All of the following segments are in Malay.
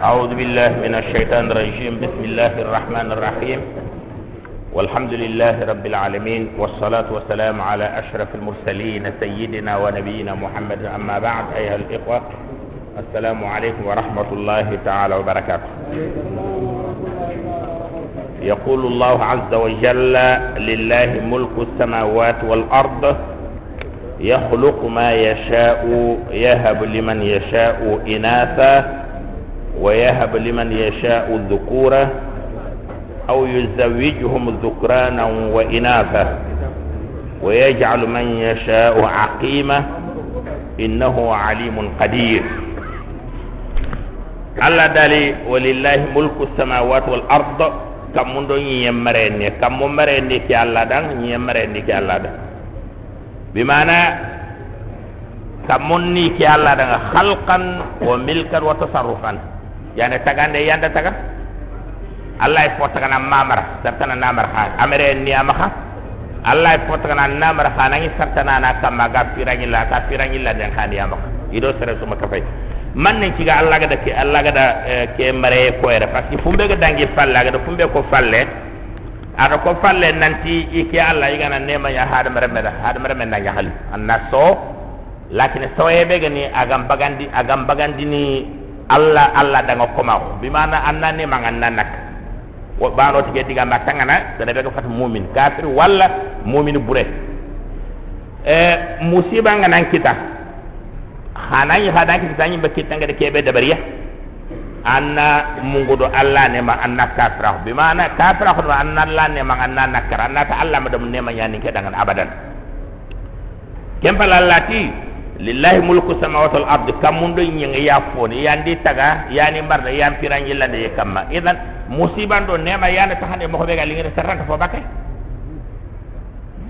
أعوذ بالله من الشيطان الرجيم. بسم الله الرحمن الرحيم. والحمد لله رب العالمين والصلاة والسلام على أشرف المرسلين سيدنا ونبينا محمد. أما بعد أيها الإخوة السلام عليكم ورحمة الله تعالى وبركاته. يقول الله عز وجل لله ملك السماوات والأرض يخلق ما يشاء يهب لمن يشاء إناثا ويهب لمن يشاء الذكورة أو يزوجهم ذكرانا وإناثا ويجعل من يشاء عقيمة إنه عليم قدير. الله دالي ولله ملك السماوات والأرض. كم من دون يمرني كم من مرني كي الله دان يمرني كي الله دان. بمعنى كم مني كي الله دان خلقا وملكا وتصرفا. yanda tagande yanda taga kan? allah fo tagana mamara sartana namara ha amere ni amaha allah fo tagana namara ha nangi sartana na kamma ga pirangi la ka pirangi la den khani amaka ido sere suma kafay man ne ci allah ga eh, ke allah ga da ke mare ko era parce que fumbe ga dangi falla ga da fumbe ko falle ada ko falle nanti iki allah igana nema ya hadam remeda hadam remeda nga hal anna so lakine so ebe ni agam bagandi agam bagandi ni ni Allah Allah da ngoko ma bi mana anna ne mangan nanak wo bano tige diga matangana da be ko fat mu'min. Kafir wala mu'min bure eh musiba nganan kita. Xana yi hada ki tanyi bakki tanga de kebe dabariya anna mungudo alla ne ma anna kafra bi mana kafra ko anna alla ne ma anna nakara anna ta alla madam ne ma yani ke dangan abadan. Kempal allati lillahi mulku samawati wal ard. Kam mundo nyeng ya foni yandi taga yani marda yam piran yilla de kamma. Idan musiban do ne ma yana ta hande mo be ga lingi saranta fo bakay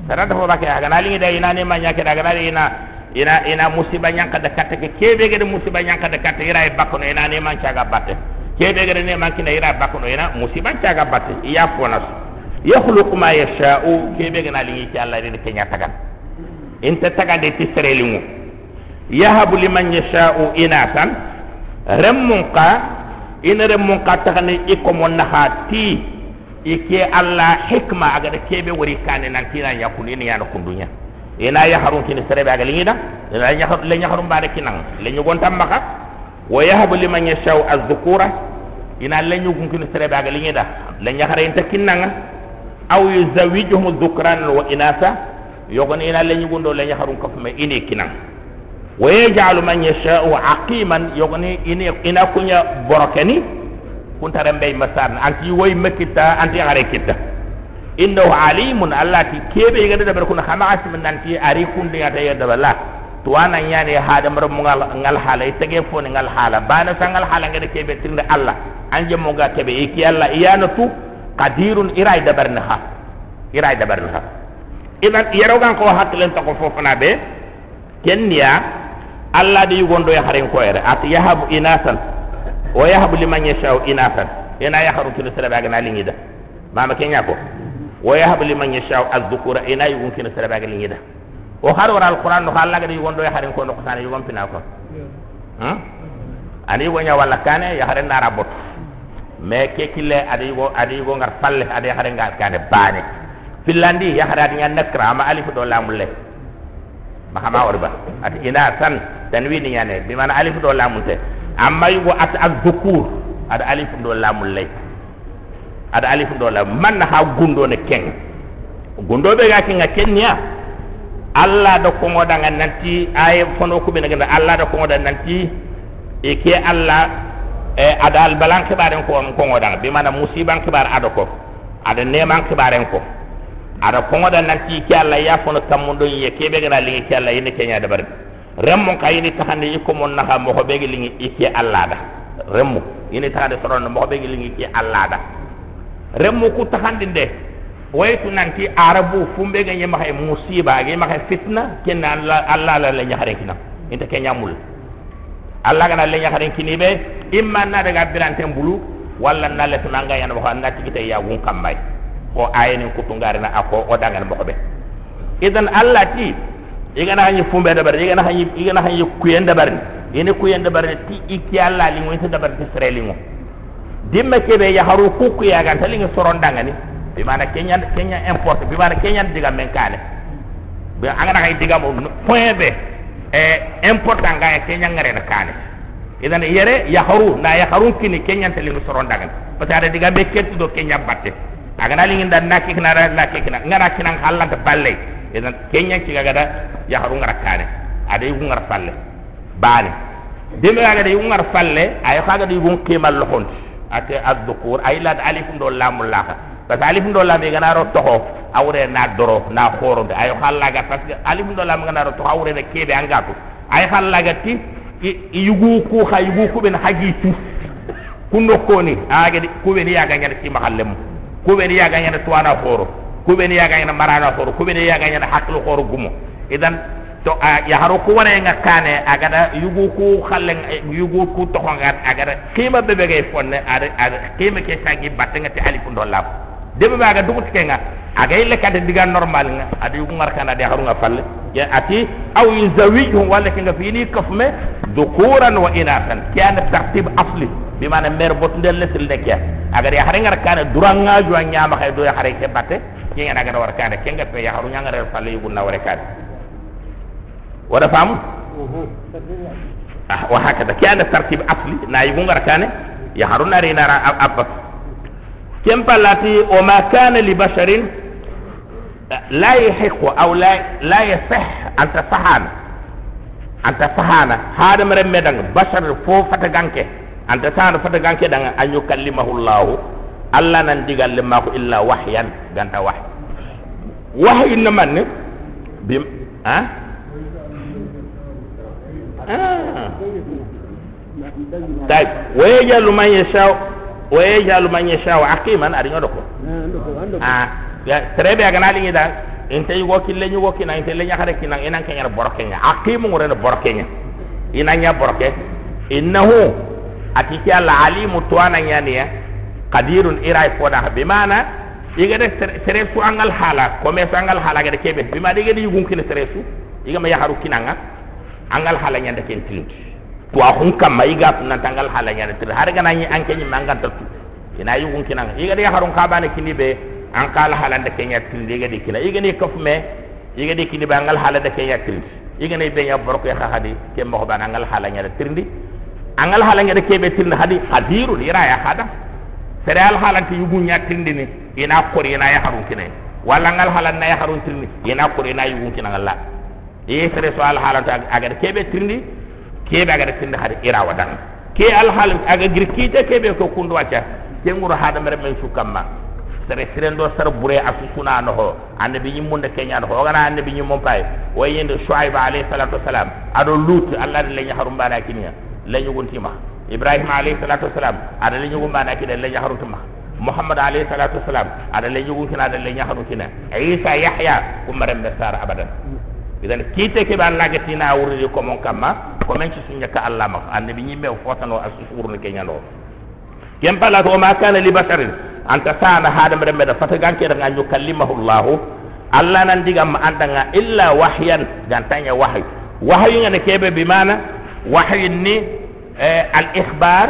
saranta fo bakay aga na lingi de ina ne ma nyake daga na ina ina ina musiba nyanka da katte ke kebe gede musiba nyanka da katte ira e bakko ina ne man caga batte. Kebe gede ne man kina ira bakko ina musiba caga batte. Iya fonas yakhluqu ma yasha'u kebe gena lingi ci Allah ni kenya tagan inta taga de tisere limu yahabu liman yasha'u inasan remmun ka ina remmun ka tagane iko mon nahati ike Allah hikma aga de kebe wori kane nan tina yakuni ni yana kundunya. Ina ya harun kini serebe aga lingi da ina ya harun le harun bare kinang. Le nyugon tamaka wa yahabu liman yashau az-zukura. Ina le nyugon kini serebe aga lingi da le nyahare inta kinanga. Aw yuzawijuhum dhukran wa inasa. Yogon ina le nyugon do le harun ko me ini kinang. Wa yaj'alu man yashau aqiman. Yogon ini ina kunya borokeni kuntare mbey masan anti woy makita anti are kita. Innahu alimun. Allah ti kebe ga da barkuna khama asim nanti ari kunde ya ta yadda balla to anan ya ne hada mar mu ngal hala itage fo ngal hala. Bana sangal hala ga kebe tinde allah. Anje mo ga kebe iki allah. Iyana tu qadirun irai da barna ha irai da barna ha idan yaro gan ko haklen ta ko fofana be. Kenya Allah di gondo ya harin koyere at yahabu inasan wa yahabu liman yashau inasan ina ya haru kin sala bagana lingida mama kenya ko. Wa yahabu liman yashau az-dhukura ina yu kin sala bagana lingida. O har wara al-quran no Allah di gondo ya harin ko no kana yu gompina ko hmm? Ani wo nya wala kane ya harin na rabot me ke kille adi go adi ngar palle adi harin ga kane bani. Filandi ya haradi nya nakra. Ma alif do lamulle mahama orba. Ati inasan dan wi ni. Ñane bi mana alif do lamunte amma yu go at ak dukur ada alif do lamul lay ada alif do lam man ha gundo ne keng. Gundo be ga ki nga ken ya. Da ko da nanti ay fono ko be nga alla da ko da nanti e ke alla e eh, adal balan kibare ko on ko ngoda bi mana musiban kibar adoko ada neman kibare ko ada ko ngoda nanti ke Allah ya fono tamundo ye ke be gara li ke alla yinde ke da barbe remmo kayini tahande ko mon na ha mo ko be ga lingi ke alla da remmo yini tahande soron mo ko be ga lingi ke alla da remmu ku tahandinde waytu nanti arabu fumbe ga yema hay musiba ga yema hay fitna kenna alla alla la la nyahare kina. Inta ke nyamul. Alla ga na la nyahare kini be imma na daga birante bulu walla na le tunanga yana ko annati kite ya gun kambay ko ayeni kutungare na ako o dangan mo be. Idan alla ti igana hanyi fumbe da bar igana hanyi igana hanyi kuyen da bar ini ku yende bare ti ikki alla li mo ita dabar ti sere li dimma kebe ya haru ku ku ya tali ngi soron danga ni. Bi mana kenya kenya import bi mana kenya diga men kane. Bi anga na diga mo point be e important ga kenya ngare na kane. Idan yere ya haru na ya haru kini kenya tali ngi soron danga que ada diga be ketti do kenya batte aga na li ngi dan nakik na ra nakik na ngara kinan halanta balle idan kenya ci ga da ya haru ngara kane ada yu ngara falle bani deme ga da yu ngara falle ay khaga da yu qimal lohonti ate addukur ay lad alif ndo lamul parce que alif ndo lam ga na ro toho awre na doro na khoro de ay khalla ga que alif ndo lam ga na ro toho awre de kebe angatu ay khalla ga ti yugu ku kha yugu ku ben haji tu kunno koni aga di ku ben ya ga nyar ci mahallem ku ben ya ga nyar tuana khoro ku ben ya ga nyar marana khoro ku ben ya ga nyar haklu khoro gumo idan to ya haro nga kane agada yugu ku khalen yugu ku to nga agada kima bebe gay fonne ada ada kima ke sagi batenga ti ali kundo lab debe ba aga dugut kenga aga ile kade diga normal nga ada yugu ngar kana de nga falle. Ya ati aw yuzawijhum wala kenga fini kafme dukuran wa inasan kana tartib asli bimana mer bot ndel lesil nekya aga ngar kana duranga jo nyama kay do hare ke batte yen yana gada war kanda kenga pe ya haru nyanga re palle yubun na ware kada wada famu ah wa hakada kana tartib asli na yubun gar kane ya haru na re na abba kem palati o ma kana li basharin لا يحق أو لا لا يصح ان تفهم an ta fahana hada mere medang bashar fo fata ganke an ta tan fata ganke dan an yukallimahu allah الله الله نان ديغال لما الا وحيا غانتا وحي وحي نمان بم ها أه؟ طيب ويجعل من يشاء ويجعل من يشاء عقيما ادي ندوكو اه يا تريبي اغنا لي دا انت يغو كي لي يغو كي نا انت لي نخare كي نا انا كان بوركينيا عقيم ngore بوركينيا ina nya borke innahu atiki alla alimu tuana nyaniya qadirun irai foda bimana iga de sere su angal hala. Kome su angal hala ga de kebe bima de ga de yugun kile sere su iga ma yaharu kinanga. Angal hala nyanda ken tilindi to ahun kam mai ga nan tangal hala nyanda til har ga nani an kenyi mangan ta tu. Ina yi gun kinan iga de harun ka kini be an kala hala da kenya tilindi ga de kina iga ne me iga de kini be angal hala da kenya tilindi iga ne be ya borko ya hadi ke mo bana angal hala nyanda tilindi angal hala nyanda ke be tilindi hadi hadiru ira ya hada sere al hala ti yugun ya tilindi ni ina kori ina ya harun kinai wala angal hala na ya harun tilindi ina kori ina yugun kinan Allah ye sere so al halanta agar kebe tindi kebe agar tindi hade ira wadan. Ke al hal aga girkite kebe ko kundu wacha ke nguro hada mere men sukamma sere sere ndo sar bure asu suna no ho annabi nyim munde kenya no ho gana annabi nyim mon pay way yende shuaib alayhi salatu wassalam ado lut allah de lenya harum bana kinya lenyu guntima ibrahim alayhi salatu wassalam ada lenyu gumbana kida lenya harum muhammad alayhi salatu wassalam ada lenyu gunkina ada lenya harum kina isa yahya kumaram besar abadan. Idan kite ke ban lage tina wuri ko mon kama ko men ci sunya ka allah ma annabi ñi mew fotano asusuru ne kenya no. Kem pala to ma kana li basharin anta sana hadam rembe da fata ganke da nganyu kallimahu allah allah nan digam andanga illa wahyan. Gantanya wahyu. Wahyu ngane kebe bi mana wahyu ni al ikhbar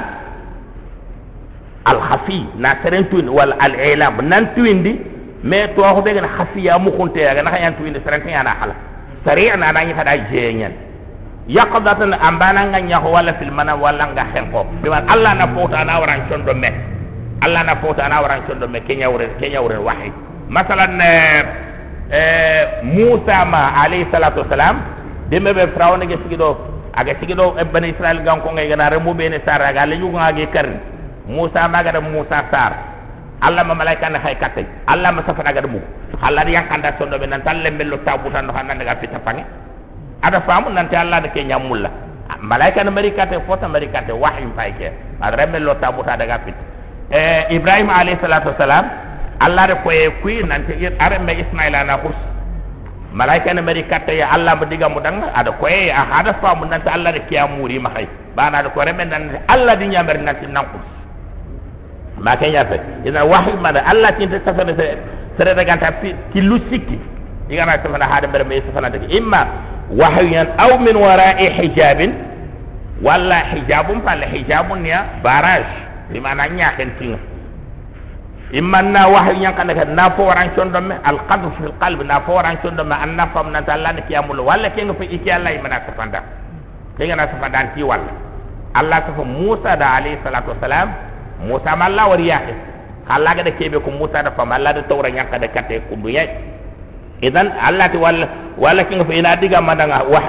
al khafi na terentun wal al ilam nan tuindi me to ho be gana khafiya mu kunte ya gana yan tuindi serentun yana hala sari'a na nan yata da jenyen yaqdatan ambana nga nyaho wala fil mana wala nga henko biman allah na fota na waran condo me allah na fota na waran condo me kenya wure kenya wure wahi masalan eh aga sigido e bani israel gan ko ngay gana remu be ne sar aga le yugo age kar musa ma ga musa sar allah ma malaika na hay katte allah ma safa ga mu halar yang kanda sondo be nan talle mello tabutan no hanan daga fita pange ada famu nan ta allah de ke nyamulla malaika na mari kate fota mari kate wahyi fay ke adre mello tabuta daga fit eh ibrahim alayhi salatu wassalam allah de koye kuy nan te me ismaila na hus malaika na mari kate ya allah mo diga mu danga ada koye a hada famu nan ta allah de ke amuri ma hay bana de ko remen nan allah di nyamer nan tin nan hus ma kenya fe ina wahyi mana? Allah tin ta safana sere daga ta ki lu sikki igana ta fana hada ber me daga imma wahyan aw min wara'i hijabin. Walla hijabum palle hijabun ya barrage di mana ñaken tinga imman na wahyu ñankande ka na fo waran condomme alqadr fi lqalbe na fo waran condomme an na fam nanta allah ne kiyamul walla kenga fa iki allah imana safanda kenga na safanda an ti walla allah safa musa da alayhi salatu wassalam musa ma allah wari yake allah ga da kebe ko musa da fam allah da tawra ñankande katte kundu yai idan allah ti walla walla kenga fa ina diga madanga wah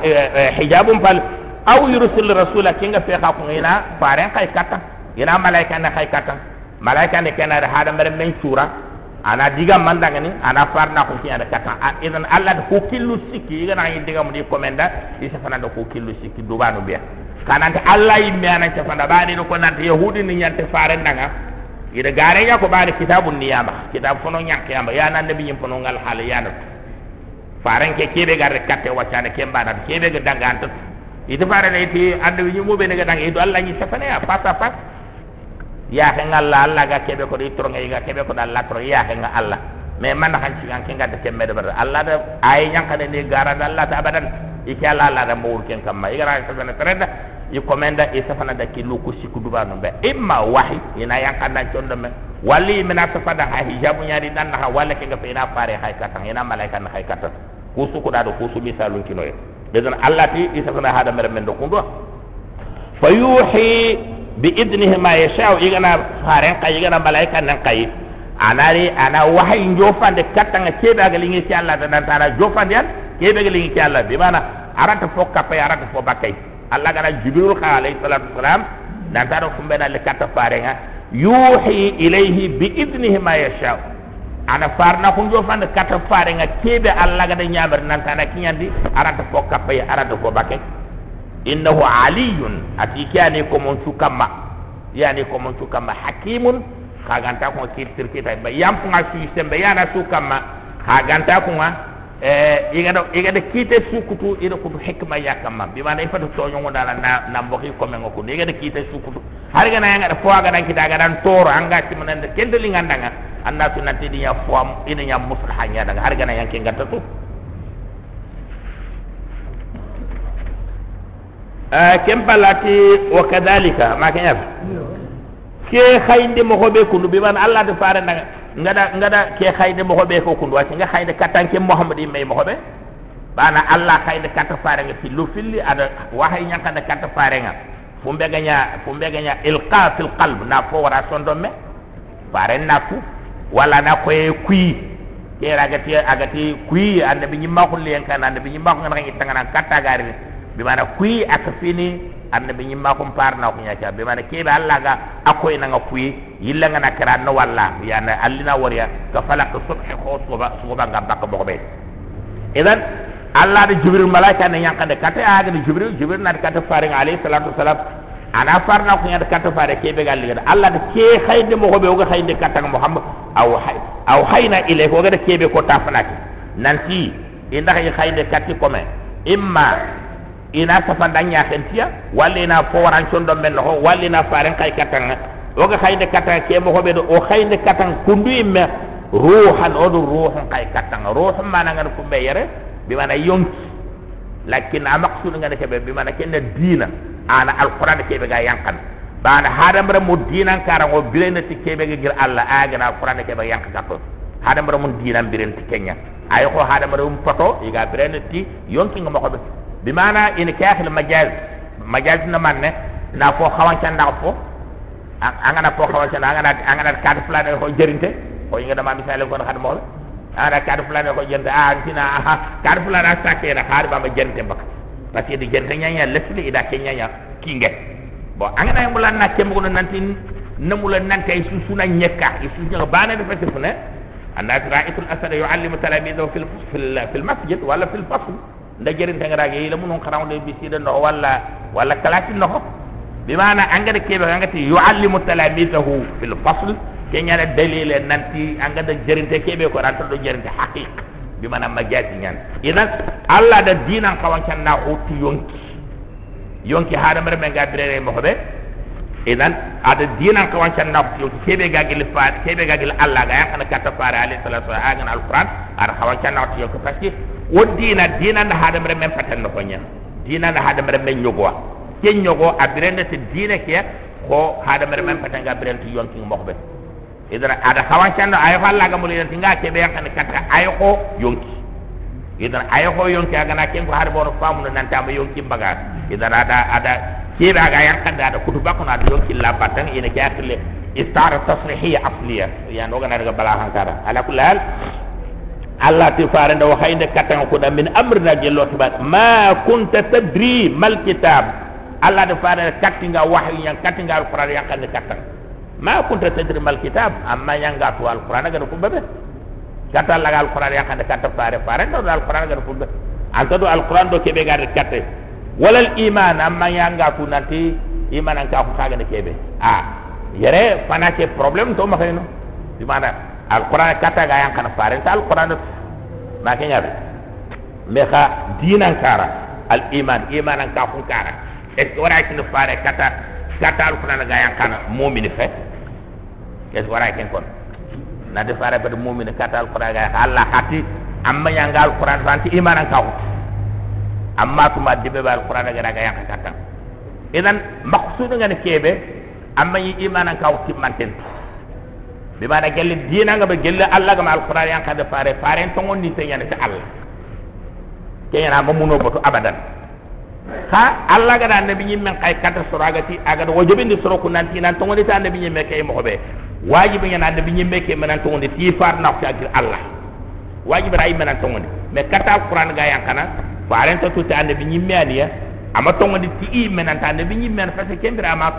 hijabum pal aw yursil rasula kinga fe ka ko ina faren kay kata ina malaika na kay kata malaika ne kana da hada mere men sura ana diga mandanga ni ana farna ko kiyada kata idan allah ko killu sikki iga na diga mu di komenda isa fana da ko killu sikki dubanu biya kanante allah yimme ana ta fana baade ko nante yahudi ni nyante faren daga ida gare ya ko baade kitabun niyama kitab fono nyakke yamba ya nan nabi nyimpono ngal hal ya faren ke kebe garre katte waccane kembana kebe ga danga anta itu fare ne ti ande wi mu be ne gadang itu Allah ni safane ya pas pas ya ke Allah, la ga kebe ko itro nga ya, ga kebe ko dalla ko ya ke nga me man han ci an ke nga te me bar alla da ay nyanka de ni gara dalla ta badan i ke alla la de mur ken kam mai gara ka gana tredda i komenda i sa fana da ki luku siku duba no be. Imma wahi ina yang ka na chondo me wali mena sa ha hijabu nyari dan na ha wala ke nga pe ina pare ha ka ina malaika na ha ka tang ku su ku da do ku su misalu ki no ye alla ti i safana ha da mer men do kundo fayuhi bi idnihi ma yashau igana faren kay igana malaika nan kay anari ana wahai njofan de katanga keba galingi ci Allah da nan tara njofan yan keba ci Allah. Bi mana arata fo kapay arata fo bakay Allah gara jibril khalay salatu salam nan tara ko mbena le katta faren ha yuhi ilayhi bi idnihi ma yashau. Ana farna ko njofan katta faren ha Allah gada nyamar nan tara kinyandi arata fo kapay arata fo bakay innahu aliyun. Ati kyani ko mon sukama. Yani ko mon sukama. Hakimun. Kaganta ko kirtir kita. Ba yam ko ngasu sembe yana sukama kaganta ko nga eh iga do iga de kite sukutu ida ko hikma yakama bi mana ifatu to nyongo dala na na mboki ko men ko iga de kite sukutu har ga na nga da fo ga dan kita ga dan toro anga ti manan de kende lingandanga anna tu nanti dia fuam ini yang muslahnya dengan harga yang king kata tu eh kempalati wa kadhalika. Makanya ke khayndi mo hobe kunu bi man allah de fare nga ngada ngada ke khayndi mo hobe ko kunu wati nga khayndi katanke muhammad may mo hobe bana allah khayndi kata fare nga filu filli. Ada wahay nyaka de kata fare nga fumbe ganya fumbe ganya ilqa fil qalb. Na fo wara sondo me fare na fu wala na ko e kui. Ke ragati agati kui. Ande bi nyimma ko len kan ande bi nyimma ko ngi tangana katta gari bi mana kui ak fini ande bi nyimma ko par na ko nyaka bi mana ke be alla ga akoy na kui yilla nga nakara no walla ya na allina wariya ka falak subhi ko suba suba nga bakko bo be idan allah de jibril malaika ne yankande katta aga de jibril jibril na katta faring alayhi salatu wassalam ana farna ko nyada katta fare ke be galli gada allah de ke khayde mo hobe o ga khayde katta muhammad aw hay aw hayna ile ko ga de kebe ko tafanaki nanti inda hay khayde katti ko me imma ina safa danya khentiya walla ina fo waran condo men ho walla ina faren kay katta o ga khayde katta ke mo hobe do o khayde katta kundu imme ruhan o do ruhan kay katta ruhan mana ngal ko be yere bi yonki lakin a maqsud ngane kebe bi mana kenna dina. Ana alquran kebe ga yankan bana hadam ra mo dinan kara ngo bilena ti kebe ga gir alla agana alquran kebe yank gakko hadam ra mo dinan biren ti kenya. Ay ko hadam ra um foto iga bilena ti yonki ngo ko bi mana in kakhil majaz majaz na manne na fo xawan ca ndax fo angana fo xawan ca angana angana carte flane ko jerinte ko inga dama misale ko xad mo ada carte flane ko jente ah sina aha. Carte flane sakere har ba ma jente bak parce que di jente nyanya lesli ida kenya nya kinge. Bo angana mulan na kembo no nanti namula nante su suna nyeka. Su nya bana de fete fune anna ra'itul asad yu'allimu talamidahu fil fil fil masjid wala fil fasl nda jerinte ngara ge la munon xaraw de bi sida no wala wala kalati no bi mana angada kebe angati yu'allimu talamidahu fil fasl kenya da dalile nanti angada jerinte kebe ko ranto do jerinte haqiq bi mana majati nyan idan alla da dinan kawancan na uti yonki yonki hada mare men gadrere mo hobe idan ada dinan kawancan na uti yonki kebe gagil fa kebe gagil alla ga yakana kata fara ali sallallahu alaihi wasallam alquran ada kawancan na uti yonki parce que wodina dinan hada mare men fatan no konya. Dinan hada mare men nyogwa ken nyogo abirende te dina ke ko hada mere men patanga abirende yonki mokbe. Idara ada kawan chando ay falla ga mulina tinga ke be yakane kata ay ko yonki idara ay ko yonki aga na ken ko har bono famu nan ta ba yonki baga idara ada ada ke ba ga yakande ada kutu bakko na yonki la batang ina ke akle istara tasrihiyya asliya. Ya no ga na daga bala hankara ala kulal Allah ti fare ndo hayde katan ko da min amrina gello tibat ma kunta tadri mal kitab. Allah de fare katinga wahyu yang katinga alquran yang kan katan ma kunta tadri mal kitab? Amma yang ga to alquran ga ko bebe kata la alquran yang kan katan fare fare ndo alquran ga ko bebe anta do alquran do kebe ga katte walal iman amma yang ga to nanti iman an ka ko kaga ne kebe ah yere panake problem to di mana alquran kata ga yang kana fare ta alquran ma kenya be me kha dinan kara al iman iman an ka fun kara est ce wara kin fare kata kata alquran ga yang kana mu'min fe ce wara kin kon na de fare be mu'min kata alquran ga allah hati amma yang alquran fanti iman an ka fun amma tuma dibe ba alquran ga ga yang kata. Idan maqsudu ngane kebe amma yi iman an ka fun manten bi mana gelle dina nga be gelle Allah ga alquran yang kada fare fare to ngoni te nyane te Allah. Ke yana ma muno boto abadan. Ha? Allah ga dan nabi nyimmen kay kata suragati aga do wajibi ni suro kunan ti nan to ngoni ta nabi nyimme kay mo be wajibi yana nabi nyimme ke menan to ngoni ti far na ko agir Allah. Wajibi ray menan to ngoni me kata alquran ga yang kana fare to ta nabi nyimme aniya ama to ngoni ti i menan ta nabi nyimme fa se kembira ma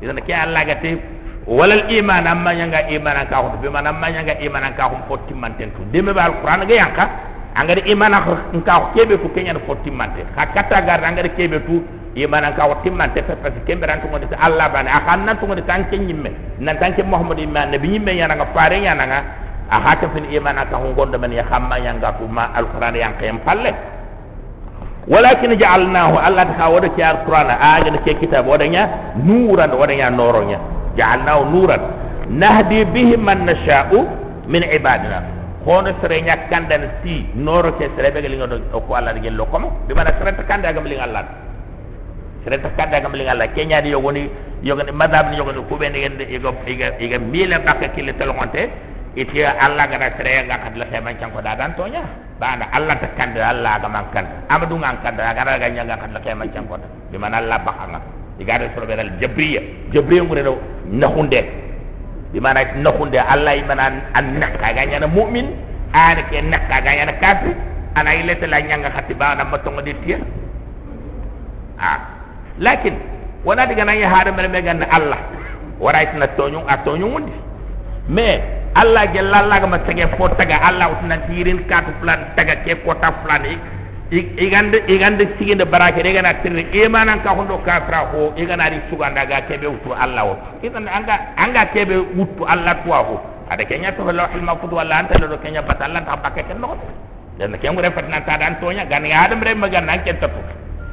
idan ke Allah ga te wala iman amma nyanga iman ka ko be man amma nyanga iman ka ko fotti manten tu. Deme ba alquran ga yanka angari iman ka ko kebe ko kenya no fotti manten ka kata gar angari kebe tu iman ka ko timmante fe fe kembe ran to ngodi Allah bana akan nan to ngodi tan ken nyimme nan tan ken muhammad iman nabi nyimme yana nga fare yana nga a hata fil iman ka ko gonda man ya xamma yanga ko ma alquran yanka yam palle walakin ja'alnahu Allah ta wada ki alquran. A ga ke kitab wadanya nuran wadanya noronya ja'alnahu nuran. Nahdi bihi man nasha'u min ibadina. Kono serenya kandan si noro ke serebe gelingo do ko Allah gel lokom bi mana serenta kandan gam ling Allah. Serenta kandan gam ling Allah. Kenya di yogoni yogoni madab ni yogoni ko ben ngende yego iga iga mila bakka kile telonte iti Allah gara serenya ga kadla se man chanko dadan tonya bana Allah ta kandan Allah gam kan amadu ngan kandan gara ga nyanga kadla ke man chanko bi mana Allah bakka igade soro beral jabriya. Jabriya ngure do nakhunde di mana nakhunde allah yi mana an nakka ga nyana mu'min ana ke nakka ga nyana kafir ana ilete la nyanga khati ba na matongo di tiya ah lakin wana diga na ya hada mel me ganna allah wara itna tonyu a tonyu mundi me allah allah ga ma tege fo taga allah utna tirin katu plan taga ke ko plan igande igande siginde barake de gana tirni imanan ka hondo kafra ko igana ri suganda ga kebe wutu Allah wo idan anga anga kebe wutu Allah to ho ada kenya to lawhul mahfuz wala anta do kenya bat Allah ta bakke ken no dan ken ngure fatna ta dan tonya gan ya adam re magan nan ken tapu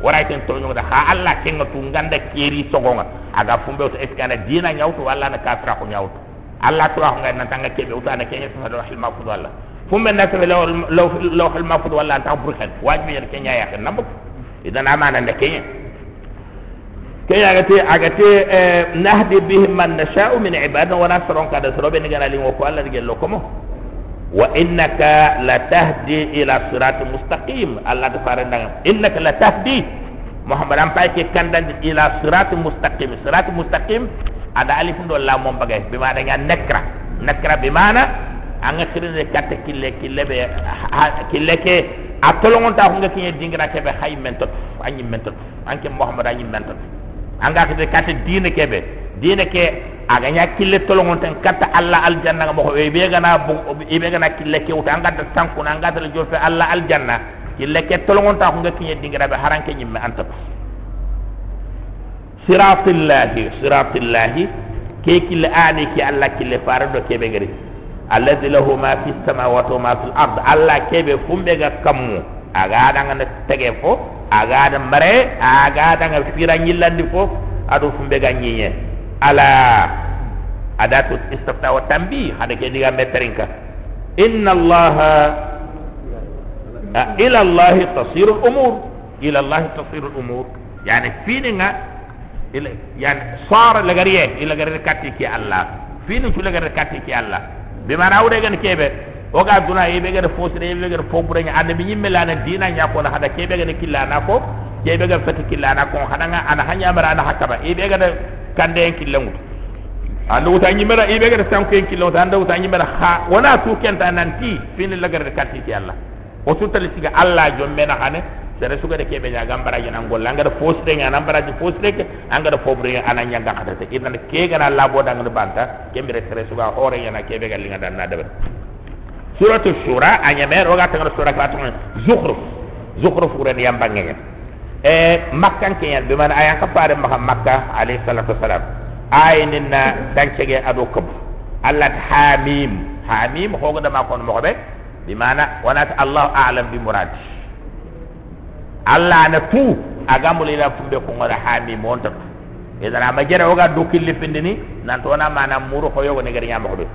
wara ken to da ha Allah ken to nganda keri sogonga aga fumbe to eskana dina nyawtu wala na kafra ko nyawtu Allah to ho ngana tanga kebe wutu ana kenya to lawhul mahfuz wala fumbe na ko law law law al mafud wala ta burhan wajibi yer kenya ya kan nambu idan amana da kenya kenya agate agate nahdi bihim man nasha'u min ibadina wa nasrun kada sorobe ni gana lingo ko Allah dige lokomo wa innaka la tahdi ila siratin mustaqim Allah ta fara ndanga innaka la tahdi muhammad am pay ke kandan ila siratin mustaqim siratin mustaqim ada alif ndo la mom bagay bima da nga nakra nakra bimana anga kirine katte kille kille be kille ke a tolongon ta ko ngati dingra ke be hay mentot anyi mentot anke muhammad anyi mentot anga ke katte dine ke be dine ke aga nya kille tolongon tan katta alla al janna mo ko be gana be gana kille ke uta anga da sanku na anga da jofe alla al janna kille ke tolongon ta ko ngati dingra be haranke nyimme antap siratillahi siratillahi ke kille ani ki alla kille farado ke be gari alladhi lahu ma fi samawati wa ma fil ard alla kebe fumbe ga kammu aga danga na tege fo aga da mare aga danga fira nyillandi fo adu fumbe ga nyiye ala adatu istifta wa tambi hada ke diga meterinka inna allaha ila allahi tasiru al umur ila allahi tasiru al umur yani fini nga yani sara lagariye ila gari katti ki allah fini tu lagari katti ki allah bi mana awre gan kebe o ga duna e be ga fosire e be ga fobure nya ande bi nyimme na dina nya ko na hada kebe ga killa na ko kebe ga fati killa na ko hada nga ana hanya mara ana hakaba e be ga kande en killangu anda wuta nyimera e be ga sanko en killangu anda wuta nyimera ha wana tu kenta nanti. Fini lagari katti ki allah. O sutali siga allah jomme na hane sere suga de kebe nyaga mbara jina ngol anga da fosre nya na mbara ji fosre ke anga da fobre ana nyanga kada te ina ke ga na labo da ngada banta. Kembere sere suga hore nya na kebe ga linga dan na de suratu shura anya mer oga tanga sura ka tanga zukhruf zukhruf uren yam bangenga e makkan ke yan be man aya ka pare makka makka alayhi salatu wassalam? Ayinin na dancege ado kab allah hamim. Hamim hogo da makon mo be bi mana? Wanat allah a'lam bi muradi allah na tu agamul ila fumbe ko ngara hami monta idan ama jere oga dokil lipindini nan to na mana muru ko yogo ne gari nyama ko be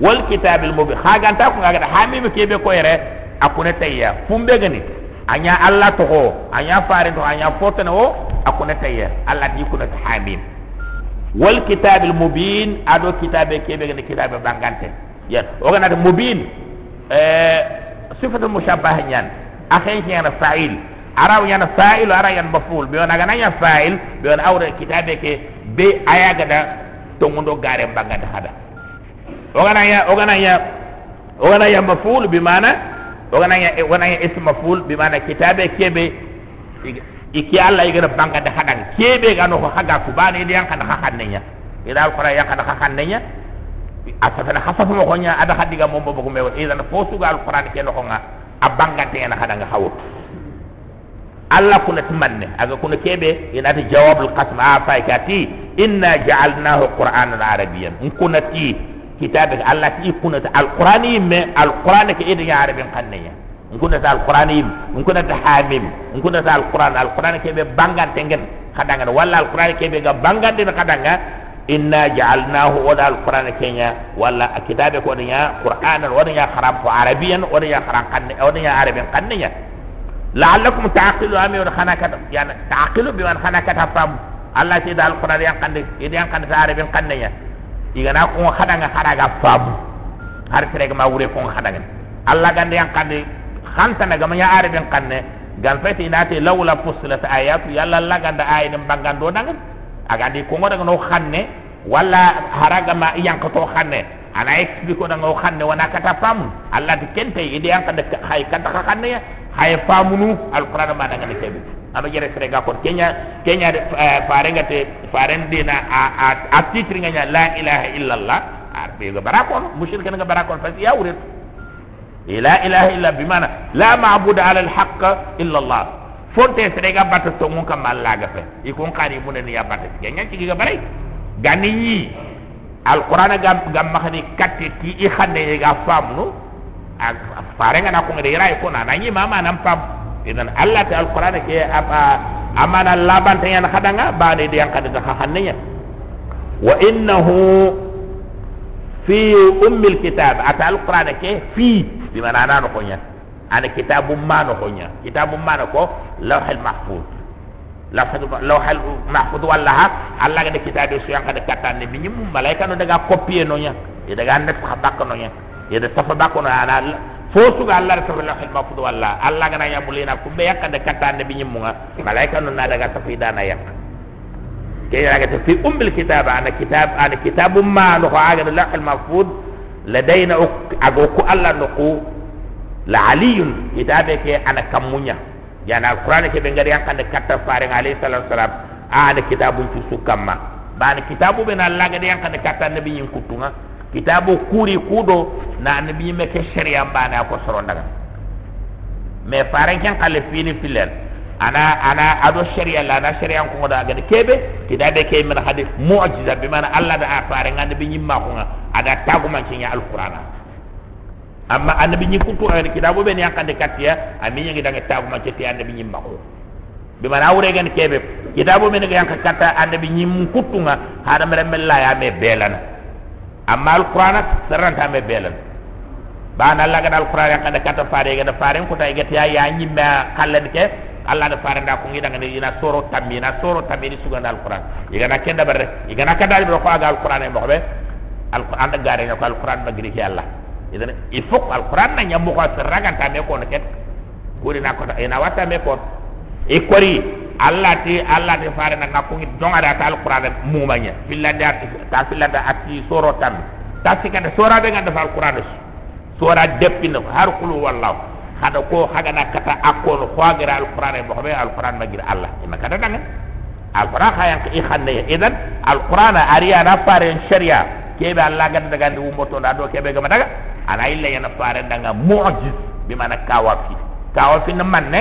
wal kitabil mubin. Khaganta ko ngaga hami be kebe ko yere akune tayya fumbe gani anya allah to ko anya fare to anya fotana o akune tayya allah di kuna hamim wal kitabil mubin ado kitabe kebe gani kitabe bangante ya oga na mubin. Eh sifatul mushabbah nyan akhen yana fa'il araw yana fa'il ara yana maf'ul. Be wona gananya fa'il be wona awre kitabe ke be aya gada to ngondo gare bangada hada o gananya o gananya o gananya maf'ul bi mana? O gananya o gananya ism maf'ul bi mana kitabe kebe iki alla igara bangada hada kebe gano ko haga ku bani diyan kan hakannenya ida alquran yan kan hakannenya asafana hasafu mo konya ada hadiga mo bobo me idan fosu ga alquran ke no nga abangante yana hada nga hawut alla kuna timanne aga kuna kebe ina ta jawabul qasm a fa kati inna ja'alnahu qur'anan arabiyyan in kuna ti kitabe alla ti kuna ta alqurani me alqurani ke idan ya arabin kannaya in kuna ta alqurani in kuna ta hamim in kuna ta alquran alqurani kebe bangante ngen kadanga walla alqurani kebe ga bangante na kadanga inna ja'alnahu wada alqur'ana kenya walla kitabe ko nya qur'anan wada ya kharam ko arabiyan wada ya kharam kanne wada ya arabiyan kannenya la'allakum ta'qilu ami wa khanakata yani ta'qilu bi man khanakata fam allah ti dal qur'an yang kande idi yang kande arabiyan kannenya igana ko khadanga kharaga fam har tere ma wure ko khadanga allah gande yang kande khanta na gama ya arabiyan kanne gan fati nati lawla fusilat ayatu yalla laganda ayin bangando dangan aga di kongo daga no xanne wala haraga ma yank to xanne ana explique ko daga xanne wana kata fam allah di kente ide yank de hay kata xanne ya hay famunu alquran ma daga de kebi ama jere sere ga ko kenya kenya de faare ngate faaren dina a a titri nga la ilaha illa allah arbe ga barakon mushrik nga barakon fa ya wuret la ilaha illa bimana la ma'budu ala alhaq illa allah fonte serega batta to mun kam Allah ga fe i kon qari mun ni ya batta ke nyan ci ga bare gani. Yi alquran ga gam ma khani katte ti i khande ga famnu ak fare nga na ko ngade ray ko na nanyi mama nam pam idan Allah ta alquran ke apa amana laban tan yana khadanga ba de de yakade ta khanne wa innahu fi ummil kitab. Ata alquran ke fi bi mana na ko nyaa ana kitabu mano ko nya kitabu mano ko lawhal mahfuz lawhal mahfuz wallaha alla ga de kitabe su yanka de katane bi nyum malaika no daga copier no nya. Daga net fa bakko no nya e de tafa bakko no ana fo su ga alla tafa lawhal mahfuz walla alla ga na ya mulina ku be yakka de katane bi nyum nga malaika no na daga tafa dana yak ke ya ga fi ummul kitab ana kitab ana kitabu mano ko aga lawhal mahfuz ladaina ago ku alla no ku la aliyun kitabe ke ana kamunya yana alquran ke be ngari yakande katta fare alayhi salatu wasalam ana kitabu ci sukamma bana kitabu be na laga de yakande katta nabi yin kutunga kitabu kuri kudo na nabi me ke sharia bana ko soro ndaga me fare kan kale fini filen ana ana ado sharia la na sharia ko ngoda ga kebe kitabe ke min hadith mu'jiza bi mana allah da fare ngande bi nyimma ko ada taguma ci nya alquran. Amma annabi ñi kutu ay kitabu ben yakande katiya ami ñi daga tabu ma ceti annabi ñi mako bi mana awre gan kebe kitabu ben yanka kata annabi ñi mu kutu nga hada mere mella ya me belan amma alquran saranta me belan bana Allah ga alquran yakande kata faare ga faare ko tay gati ya ñi me kallen ke? Allah da faranda ko ngi daga ni ina soro tammi ina soro tammi ni suganda alquran. Igana kenda bare igana kada be ko aga alquran e mo be alquran da gare ko alquran ba giri ki allah. Idan il faut alquran na nyambo ko raganta me ko no ket ko dina ko ina wata me ko e kori allah ti allah ti fare na ko ngi donga da alquran mu manya billanda ta billanda ati soro tammi ta sikata sora be nganda alquran. Sora deppino har kulu wallahu hada ko hagana kata akon khoagira alquran mo be alquran magir allah. Ima kata danga alquran hayan ko ikhanne idan alquran ariya na fare sharia kebe allah ganda daga ndi ummoto da do kebe gama daga ana illa yana fare danga mu'jiz. Bi mana kawafi. Kawafi na manne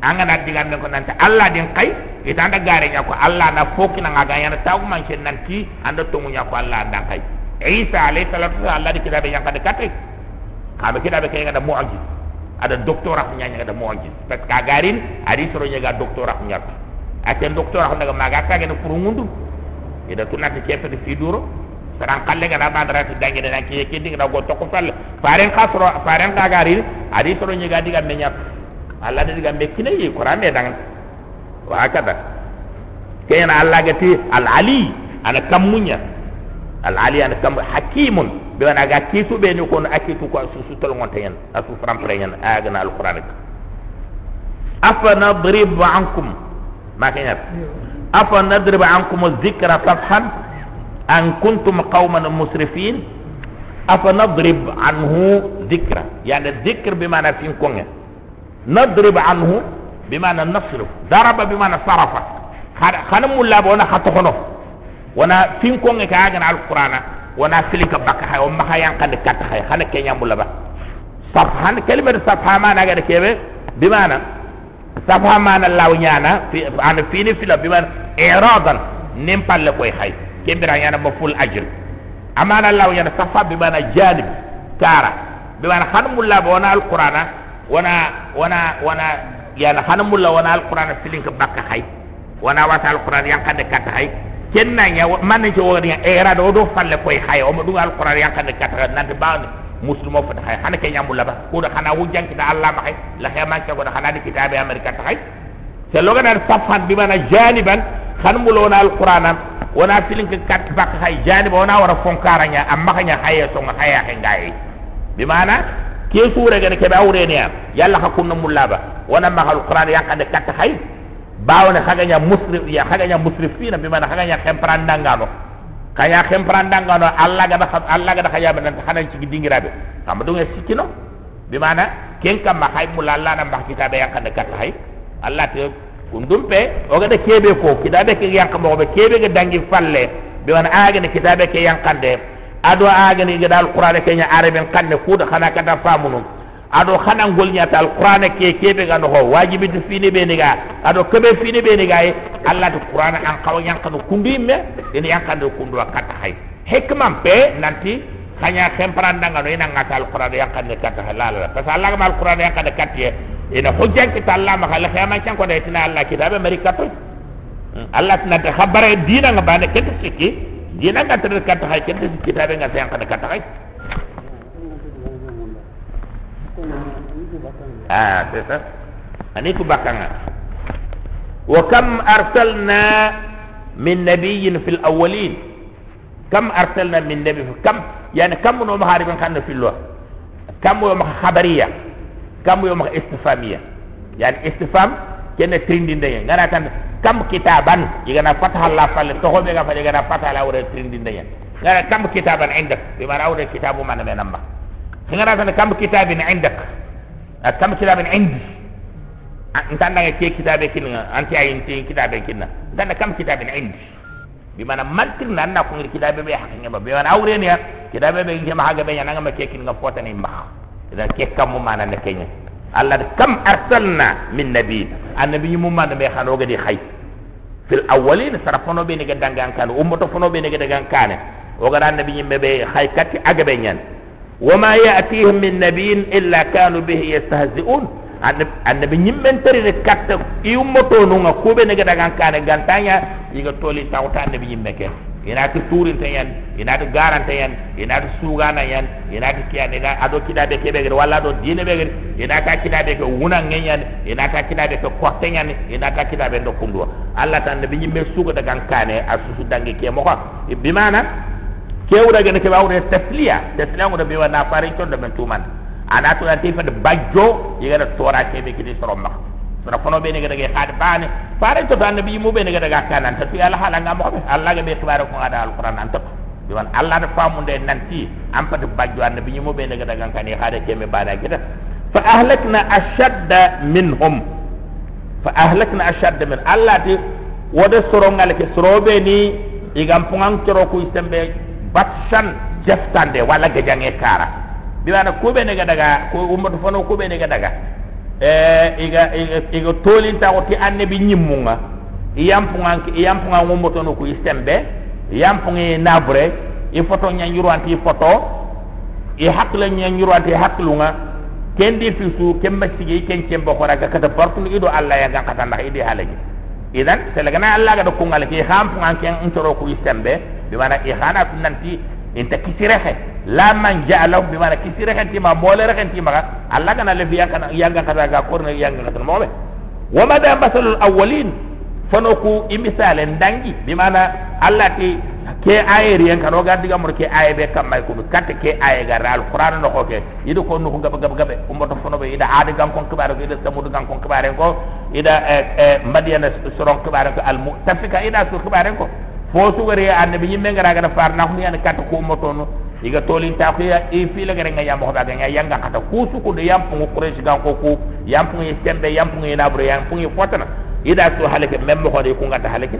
anga na diga ko nanta allah din kai ita anda gare nya allah na foki na ngaga yana taw man ken nanti anda to munya allah ndan kai isa alayhi salatu allah di kitabe yang kada kate kabe kitabe kay ngada mu'jiz ada doktora ko nyanya ada mu'jiz parce que garin ari soro nyaga doktora ko nyaka ate doktora ko daga maga ka gena pour ngundu ida tunati kefe de fiduro saran kalle ga na bandara ti dangi de nanki ke dinga go to ko fal faren khasro faren ka garin ari soro nyaga diga menya alla de diga mekine yi qur'an de dangan wa hakada kayna alla gati al ali ana kamunya al ali ana kam hakimun be wana ga kitu be ni kon akitu ko su su tol ngonte yan asu fram pre yan agna al qur'an afa nadrib ankum ma kanyat afa nadrib ankum dhikra safhan an kuntum qauman musrifin afa nadrib anhu dhikra yani dhikr bimana fin konge nadrib anhu bimana nasrif daraba bimana sarafa khana mulla bona khatokono wana fin konge ka agna al qur'ana wana filika baka hay o maha yankande katta hay hana kenya mulaba safhan kalimatu safha mana ga kebe bimana safha mana law nyana fi ana fini fila bimana iradan nim palle koy hay kembira yana ba full ajr amana law yana safha bimana janib kara bimana han mulla bona alqur'ana wana wana wana yana han mulla wana alqur'ana filinka baka hay wana wata alqur'ana yankande katta hay kenna nya man ci woni era do do falle koy hay o du alquran yang kan kata nan ba muslimo fa hay hana ke nyamul ba. Ko da hana wujan kita allah ma hay la hay man ko da hana di kitabe amerika ta hay te loga dan safan bi mana janiban kan mulo na alquran wana filin ke kat bak hay janib wana wara fonkaranya amma kanya hay so nga hay hay ngai bi mana ke sure ga ke ba awre ne yalla ka kunna mulaba wana ma alquran yang kan kat hay bawne haganya musrif ya haganya musrifina bimana haganya kemprandangano kaya kemprandangano alla gada alla gada kaya ben hanan ci dingirabe kam dunga sikino bimana? Ken kam ma hay mul alla na mbah kitabe yakkan kat hay alla te kundumpe o gada kebe ko kitabe ke yakkan mo be kebe ga dangi falle bimana? Aga ne kitabe ke yakkan de ado aga ni ga dal qur'an ke nya araben kanne kuda khana kata famunum ado khana ngol nyata alquran ke kebe ga no wajibi to fini be niga. Ado kebe fini be niga e. Allah to qur'an an kaw yanka no kundi me en yanka do kundu kata hay hikmam pe nanti hanya kempran danga no ina ngata alquran yanka ne kata halala parce allah ma alquran yanka de katie ina hujjan kita allah ma khala khama chan ko de tina allah kitabe mari kato allah tina ta khabare dina ngabane kete sikki dina ngata de kata hay kete kitabe ngata yanka de kata hay Ah, sesa. Ini ku bakanga. Wa kam arsalna min nabiyyin fil awwalin. Kam arsalna min nabiy kam yani kam no maharibin kan fil lo. Kam yo ma khabariya. Kam yo ma istifamiya. Yani istifam kene trindi ndeye ngana tan kam kitaban igana fatha la fal toho be ga fa igana fatha la wure trindi ndaya ngara kam kitaban indak. Bi mara wure kitabu man be namba ngara tan kam kitabin indak. Kam kitabin indi. Ah, ntanda ke kitabe kinna anti ay inti kitabe kinna ntanda kam kitabin indi. Bi mana mantin nan na ko ngir kitabe be hakin ba be mara wure ne kitabe be ngi ma haga be nya ma kekin nga fotani ma idan ke kam mana ne ya, kenya ارسلنا من نبي النبي مما نبي خانو غدي خي في الاولين صرفونو بي نيغا دانغان كان امتو فونو بي نيغا دانغان كان وغدا النبي يمبي خي كاتي اغبي نيان وما يأتيهم من نبي إلا كانوا به يستهزئون annabi nyimmen tari de katta iummoto nunga kube ne gada kan kane gantanya yiga toli tawta annabi nyimme ke inati turin tan yan inati garanta yan inati sugana yan inati kiyan ina ado kida be kebe gere wala do dine be gere inata kida be ko wuna ngenyan inata kida be ko korte yan inata kida be do kundu Allah tan be nyimme suga daga kane asusu dangi ke mo ko bi mana? Kewra gene ke bawre tasliya tasliya ngo be wana fari to do men tuman ana to ati fa de bajjo yiga tora kebe kidi soromma sura kono be ne ga daga khad bane fare to tan nabi mu be ne ga daga kanan ta fi Allah hala ngam hobe Allah ga be khibaro ko ada alquran an to bi Allah da famu de nanti am pa de bajjo an nabi mu be ne ga daga kan khade ke me bada kita? Fa ahlakna ashadda minhum. Fa ahlakna ashadda min. Allah ti wada soro ngal ke soro be ni igam pungang coro ku istembe batshan jeftande wala ga jange kara bi wana ko be ne ga daga ko umma to fono ko be ne ga daga eh iga iga tolin ta ko ti annabi nyimmunga. Yampunga yampunga ngomboto no ku istembe yampunga nabre. I foto nya nyuranti foto. I hakla nya nyuranti haklunga. Kendi fi su kemma sigi ken kemba ko raga kata partu ido alla ya ga kata ndax idi halaji idan selagana alla ga do kungal ki hampunga ken ntoro ku istembe. Bi mana i khana nanti inta kisirehe la man ja'alahu bi mana kisire kan tima mole re kan? Tima Allah kana le biya kana yanga kata ga korna yanga kata mo be wa ma da masalul awwalin. Fanoku imisale ndangi bi mana Allah ti ke ayeri en kano ga diga mur ke aye be kam may ko katte ke aye ga ral qur'an no ko ke? Ido ko no gaba gaba gaba umma to fono be ida ade gam kon kibare ko ida samud gam kon kibare ko ida e madiana soron kibare ko al mu'tafika ida su kibare ko fo su wari annabi yimme ngara ga far na ko yani katte ko umma to no iga tolin ta ko ya e fi la gare nga yam ko ga nga yanga kata ku su ko de yam pu quraish ga ko ku yam yi tembe yam pu yi nabro yam fotana ida su halake mem ko de ku ngata halake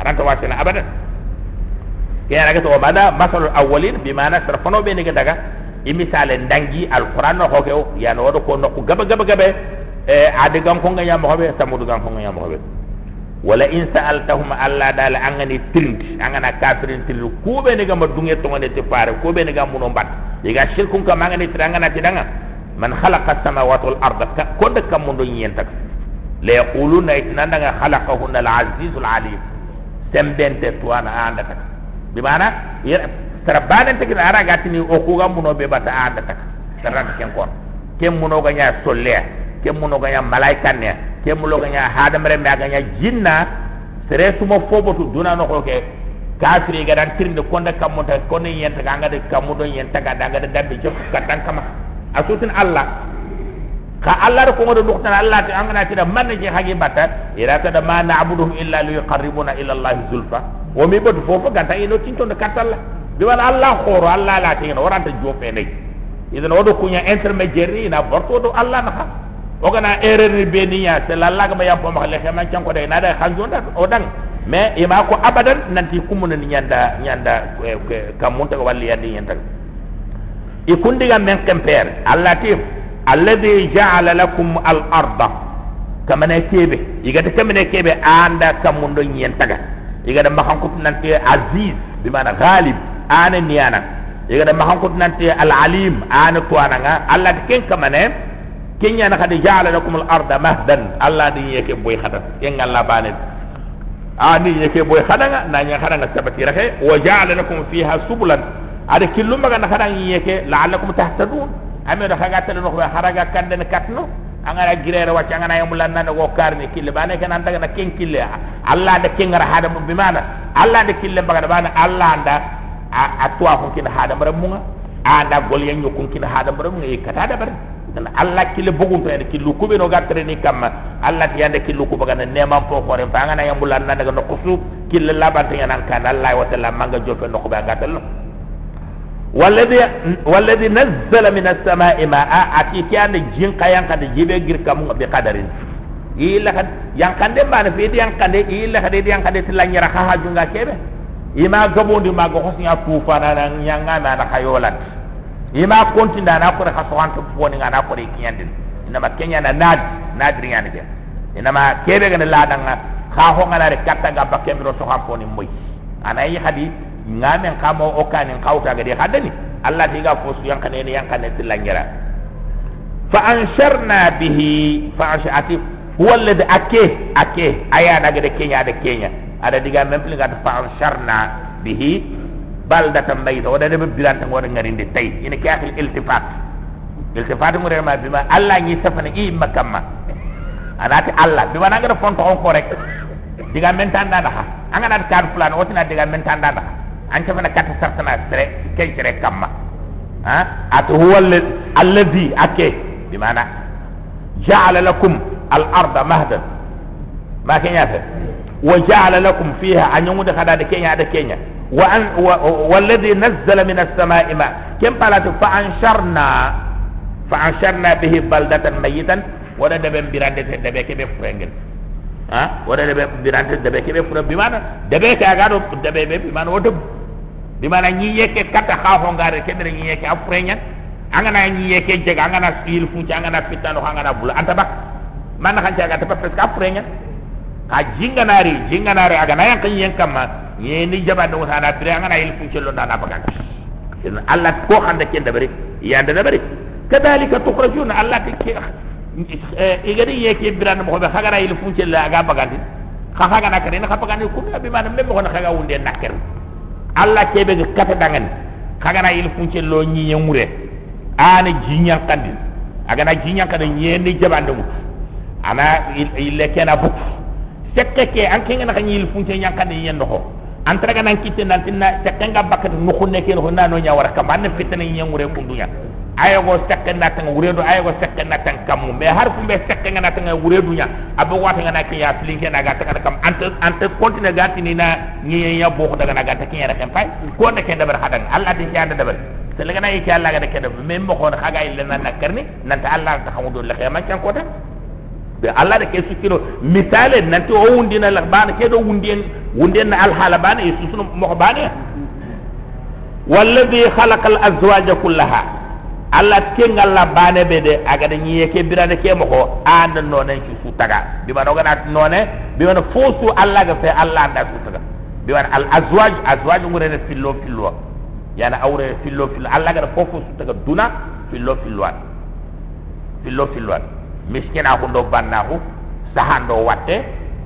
aranta wasina abada ya raga to bada masalul awwalin bi mana sarfano be ne ga daga imisale ndangi alquran ko ko ya no do ko no ko gaba gaba gaba e ko nga yam ko be samudu gam ko nga yam ko be ولا إن سألتهم الله دال أنني ترند أننا كافرين ترند كوبي نجا ما دنيا تونا نتفار كوبي نجا منو بات يجا شركون كم أنني ترند أننا تدعنا من خلق السماوات والأرض كود كم منو ينتك لا يقولون إن أننا خلقهن العزيز العليم سنبين تتوانا عندك بمعنى سربان انت كده ارا غاتني اوكو غامونو بي باتا اندتك سران كين كون كين مونو غنيا سوليا كين مونو غنيا ملائكه kemulo ganya hadam re me ganya jinna sere suma fobo tu duna no ko ke kafiri ga dan tirinde konda kamuta kono yenta ga ngade kamudo yenta ga daga da dabbe ci katan kama. Asutin allah. Ka allah ko ngodo duktan allah ti angana ti da man ji hagi bata ira ta da ma na'buduhum illa li yuqarribuna ila allah zulfa. O mi bodu fofo ganta ino tinto de katalla bi wala allah khoro allah la ti waranta jope ne idan odo kunya intermediary na borto do allah na o kana erreur ni be ni ya c'est la lag ma yam po ma le xema chan ko de na da xanjo da o dang mais e ma ko abadan nanti kumun ni nyanda nyanda kam mun ta walli yandi nyanda e kundiga men kemper allatif alladhi ja'ala lakum al arda kama ne kebe igata kama ne kebe anda kam mun do nyenta ga ma kan ko nanti aziz bi mana ghalib ana niyana igata ma kan ko nanti al alim ana to ananga allah ken kama ne kenya na kadi ja'ala lakum al-arda mahdan. Allah ni yake boy khada en allah bane a ni yake boy khada nga na nya khada nga sabati rake wa ja'ala lakum fiha subulan. Ada killu maga na khada yake la'allakum tahtadun. Ame do khaga tele no kharaga kande katno angara girere wacce angana yamulan nan go karni kille bane kan anda na ken kille? Allah da ken ngara hada bi mana? Allah da kille baga bana? Allah anda a tuwa ko kin hada bara munga anda gol yan yokun kin hada bara munga e kata da bara Allah alla kile bugun to ene kilu kube no gatre ni kam alla ti ande kilu kuba gan ne po ko ren fanga na yambulan na daga no su kile la ba tan nan kan alla wa ta manga jofe no ba gatal no walladhi walladhi nazzala minas sama'i ma'a ati ti ande jin kayan kan de jibe gir kam bi qadarin yilla kan yang kan de ba na fi di yan kan de yilla kan de di yan kan de ti la nyara ha ha junga kebe ima gobondi ma go hosnya tufana nan yanga na na kayolat ima kontinda na ko ka sowanto woni ngana ko kiyandin ina kenya na nad nadri ngani ke ina ma kebe ga la danga ka ho ngana re katta ga bakke mi ro so ha poni moy ana yi hadi ngamen kamo o kanin kauta ga de hadani allah tiga fo su yang kanene yang kanene tilangira fa ansharna bihi fa anshati huwa alladhi ake ake aya daga de kenya da kenya. Ada diga mempli ga fa ansharna bihi baldatan mayta wada de biranta ngora ngarinde tay ina ke akhil iltifat. Iltifat ngore ma bima allah ni safana i makamma anati allah. Bima nangara fonto on ko rek diga men tanda da anga nat kan fulan wotina diga men tanda da an safana kat sartana sere kay sere kamma. Ha? At huwa alladhi ake. Bimana ja'ala lakum al-ardha mahdan. Ma kenya ta wa ja'ala lakum fiha. An yumu da kada da kenya da kenya ma. Mayitan wada da ben birande te de be kebe frengen ha? Wada da be birande de be kebe fure bimana de be ka gado de be be bimana wodo bimana nyi yeke kata ha ho ngare kebe nyi yeke afrenya angana nyi yeke jega angana il fu angana fitano angana bula. Anta bak man kan jaga? Te presque afrenya ka jinganari jinganari aga na yang kan yang kama ye ni jaba do sana pire anga na il fu lo na bagan in allah ko khanda ken da bari ya da bari kadalika tukhrajuna allah ti ke e gadi ye ke biran mo be khagara il fu la aga bagan kha khaga na kare na kha bagan ku be man me mo na khaga wunde nakker allah ke be kata dangan khagara il fu lo nyi nyamure ani jinya kandi aga na jinya kada ye ni jaba ndo ana ile kena bukku sekke ke an kenga na kanyil funce nyankande yen no an traga nan kitte nan tinna sekke nga bakat no khunne ke no nano nya wara kam an fitna yen ngure kundunya ayo go na tan wure do ayo go na tan kam me har fu be sekke nga na tan wure dunya abo wata nga na ke ya flinke na gata kana kam ante ante continue gati ni na nyi ya bo ko daga na gata ke ya kan fay ko na ke dabar hadan allah din ya dabar selaga na yake allah ga da ke dabar me mo ko na kaga illa na nakarni nan ta allah ta hamudu la khayman kan ko be Allah da ke sukiro misale nanti o wundina la bana ke do wundien wunden na alhala bana yesu sunu mo bana walladhi khalaqa al-azwaja kullaha. Allah ke ngalla bana be de aga da nyiye ke birane ke mo ko anda nonen ci su taga bi ma dogana none bi ma Allah ga fe Allah anda su taga bi ma al-azwaj azwaj ngure ne fillo fillo. Yana awre fillo fillo. Allah ga fofu su taga duna fillo fillo fillo fillo miskina ko ndo bannaku sahando watte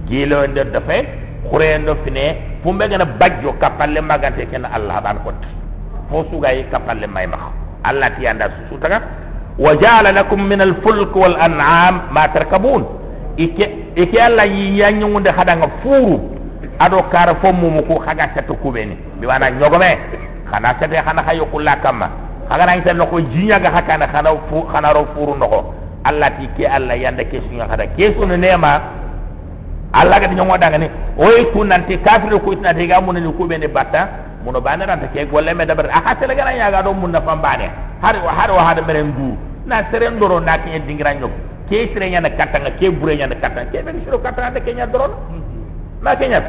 gilo nder dafe khure ndo fine fumbe gana bajjo kapalle magante ken allah ban ko fo sugay kapalle may ma allah ti anda su taga wa ja'ala lakum min al-fulk wal an'am ma tarkabun. Ike ike allah yi yanyu hada nga furu. Ado kara fo mumu ko khaga seto kubeni. Bi wana nyogome. Khana sete khana hayo kulakama khaga na ngita loko jinya ga hakana khana fu khana ro furu noko Allah ti ke Allah yanda ke sunga kada. Ke sunu nema Allah ga nyongo daga ni. Oy ku nanti kafir ku itna te ga mun ni ku bene batta muno bana ranta ke golle me dabar aka tele ga ya ga do mun na fambane har wa har wa hada meren du na seren doro na ke dingira nyok ke sere nya na katanga ke bure nya na katanga. Ke be siro katanga de ke nya doro ma ke nya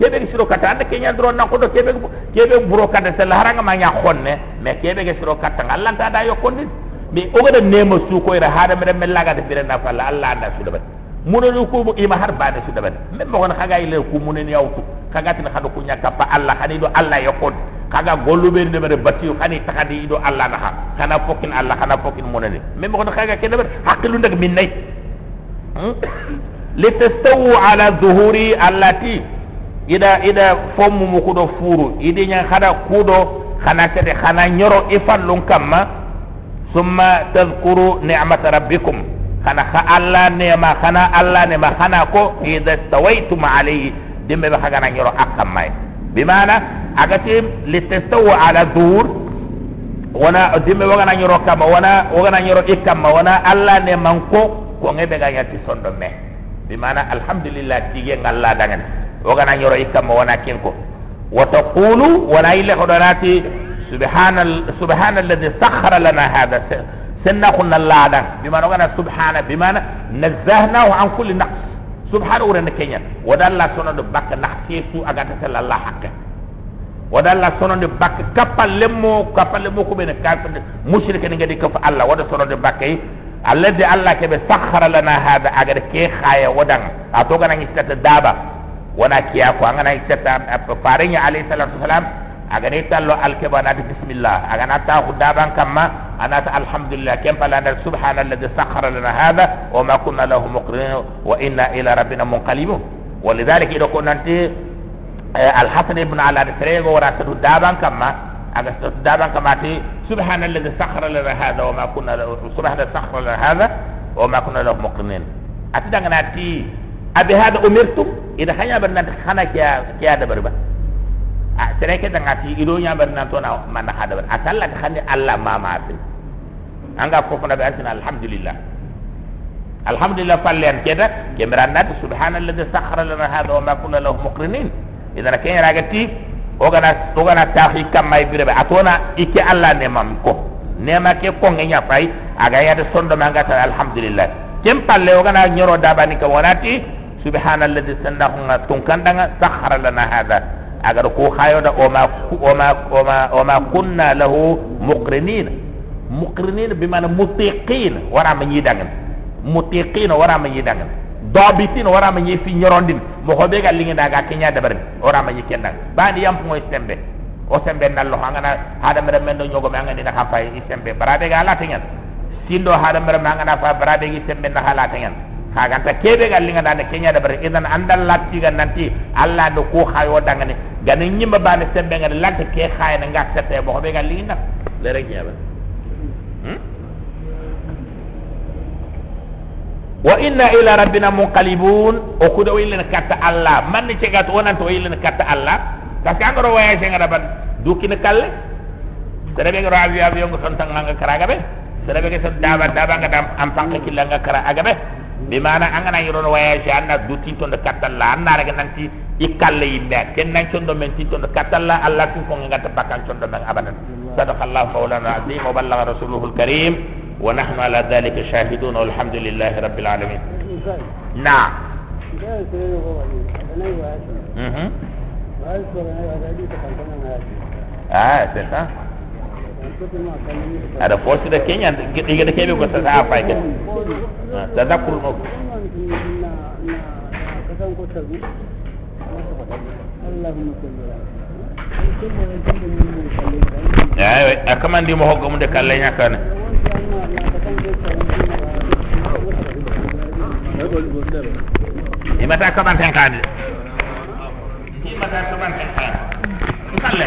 ke be siro katanga de ke nya doro na ko do ke be ke be buro kata sel haranga ma nya khonne. Me ke be siro katanga. Allah ta da yo kondis mi ogada nema su ko ira hada mere mella ga de bire na falla alla anda su dabat muno ni ko ima har bana su dabat men mo gon kaga ile ku munen yawtu kaga tin hado ku nyaka pa alla khani do alla kaga gollu be de mere takadi do alla na kana fokin alla kana fokin munen men mo gon kaga ke dabat haqilu ndak min nay litastawu ala dhuhuri allati. Ida ida fomu mu ko do furu idi nya khana tede khana nyoro ifallun kamma ثم تذكروا نعمة ربكم. خنا خالا نعمة خنا ألا نعمة. خنا كو إذا استويتم عليه. دم بخنا نجرو أكم ماي. بمعنى أكتم لتستوى على دور ونا دم بخنا نجرو كم ونا بخنا نجرو إكم ونا ألا نعمة كو كون إذا غنيا تصدم ماي. بمعنى الحمد لله تيجي الله دعنا وغنا نجرو إكم ونا كينكو. وتقولوا ونا إلى خدراتي سبحان ال... سبحان الذي سخر لنا هذا سنة قلنا الله ده بما نقول سبحانه بما نزهناه عن كل نقص. سبحانه ورنا كينيا. ودا الله سنة بك نحكي سو أغاتا سل الله حقا ودا الله سنة بك كفا لمو كفا لمو كبين كافر مشرك نغدي كفا الله. ودا سنة بك الذي الله كبه سخر لنا هذا أغاد كي خايا ودن أتوغنا نستة دابا. ونا كياكو. أغنا نستة فارين عليه الصلاة والسلام agani tallo alkeba nati bismillah agana ta khudaban kamma anata alhamdulillah kem pala andal subhanalladhi sakhara lana hadha wa ma kunna lahu muqrinin wa inna ila rabbina munqalibun ولذلك إذا كنا أنت al hasan ibn ala de frego wara sadu daban kamma aga sadu daban kamma ti subhanalladhi sakhara lana hadha wa ma kunna lahu subhana sakhara lana hadha wa ma kunna lahu muqrinin ati danga nati abi hada umirtum ida hanya barna khana kiya kiya da barba a tere ke danga ti ido nya to na man hada bar atalla khani allah ma ma fi anga ko fana be asina alhamdulillah alhamdulillah fallen keda kemran nat subhanalladhi sakhara lana hadha wa ma kunna lahu muqrinin. Idan ken ragati ogana ogana tahi kamay birebe atona ikke allah ne mam ko nema ke ko ngenya fay aga yada sondo mangata alhamdulillah. Kem palle ogana nyoro dabani ka wonati subhanalladhi sannahu tun kandanga sakhara lana hadha agar ko khayoda o ma o ma o ma o ma kunna lahu muqrinin. Muqrinin bimana mutiqin wara ma nyidangan mutiqin wara ma nyidangan dabitin wara ma nyi fi nyorondin mo hobe gal lingi daga kenya dabar wara ma nyi kendan bani yam moy sembe o sembe nallo hangana hada mere men do nyogo me ngani na kafay sembe barade ga ala tengen sindo hada mere mangana fa barade gi sembe na hala tengen kaga ta kebe gal linga dana kenya da bar idan andal latti ga nanti. Alla do ko khayo dangane gane nyimba bane sembe ngal latti ke khaye na ngat tete bo be gal linga le rek nyaba hmm? wa inna ila rabbina munqalibun. O kudo ilna katta alla man ni cegat wonan to ilna katta alla ta kangaro waya se ngara ban dukina kalle tere be ngaro avi avi ngo tan tan nga karaga be tere be ke daba daba nga dam am fanka kilanga kara aga be bi mana angana yoro waya ci anda du tinto de katal la anda rek nang ci ikal ne ken nang ci ndo men tinto de katal la allah ci ko nga ta bakkan ci ndo nang abadan. Sadaqa allah qawlan azim wa ballagha rasuluhu alkarim wa nahnu ala dhalika shahidun alhamdulillah rabbil alamin. Na mhm. Ah c'est ça ada force de Kenya diga de kebe ko sa sa fa ke tadakkul no ya akamandi mo hokko mu de kalle nyakane imata kaman ten kadi imata kaman ten kadi kalle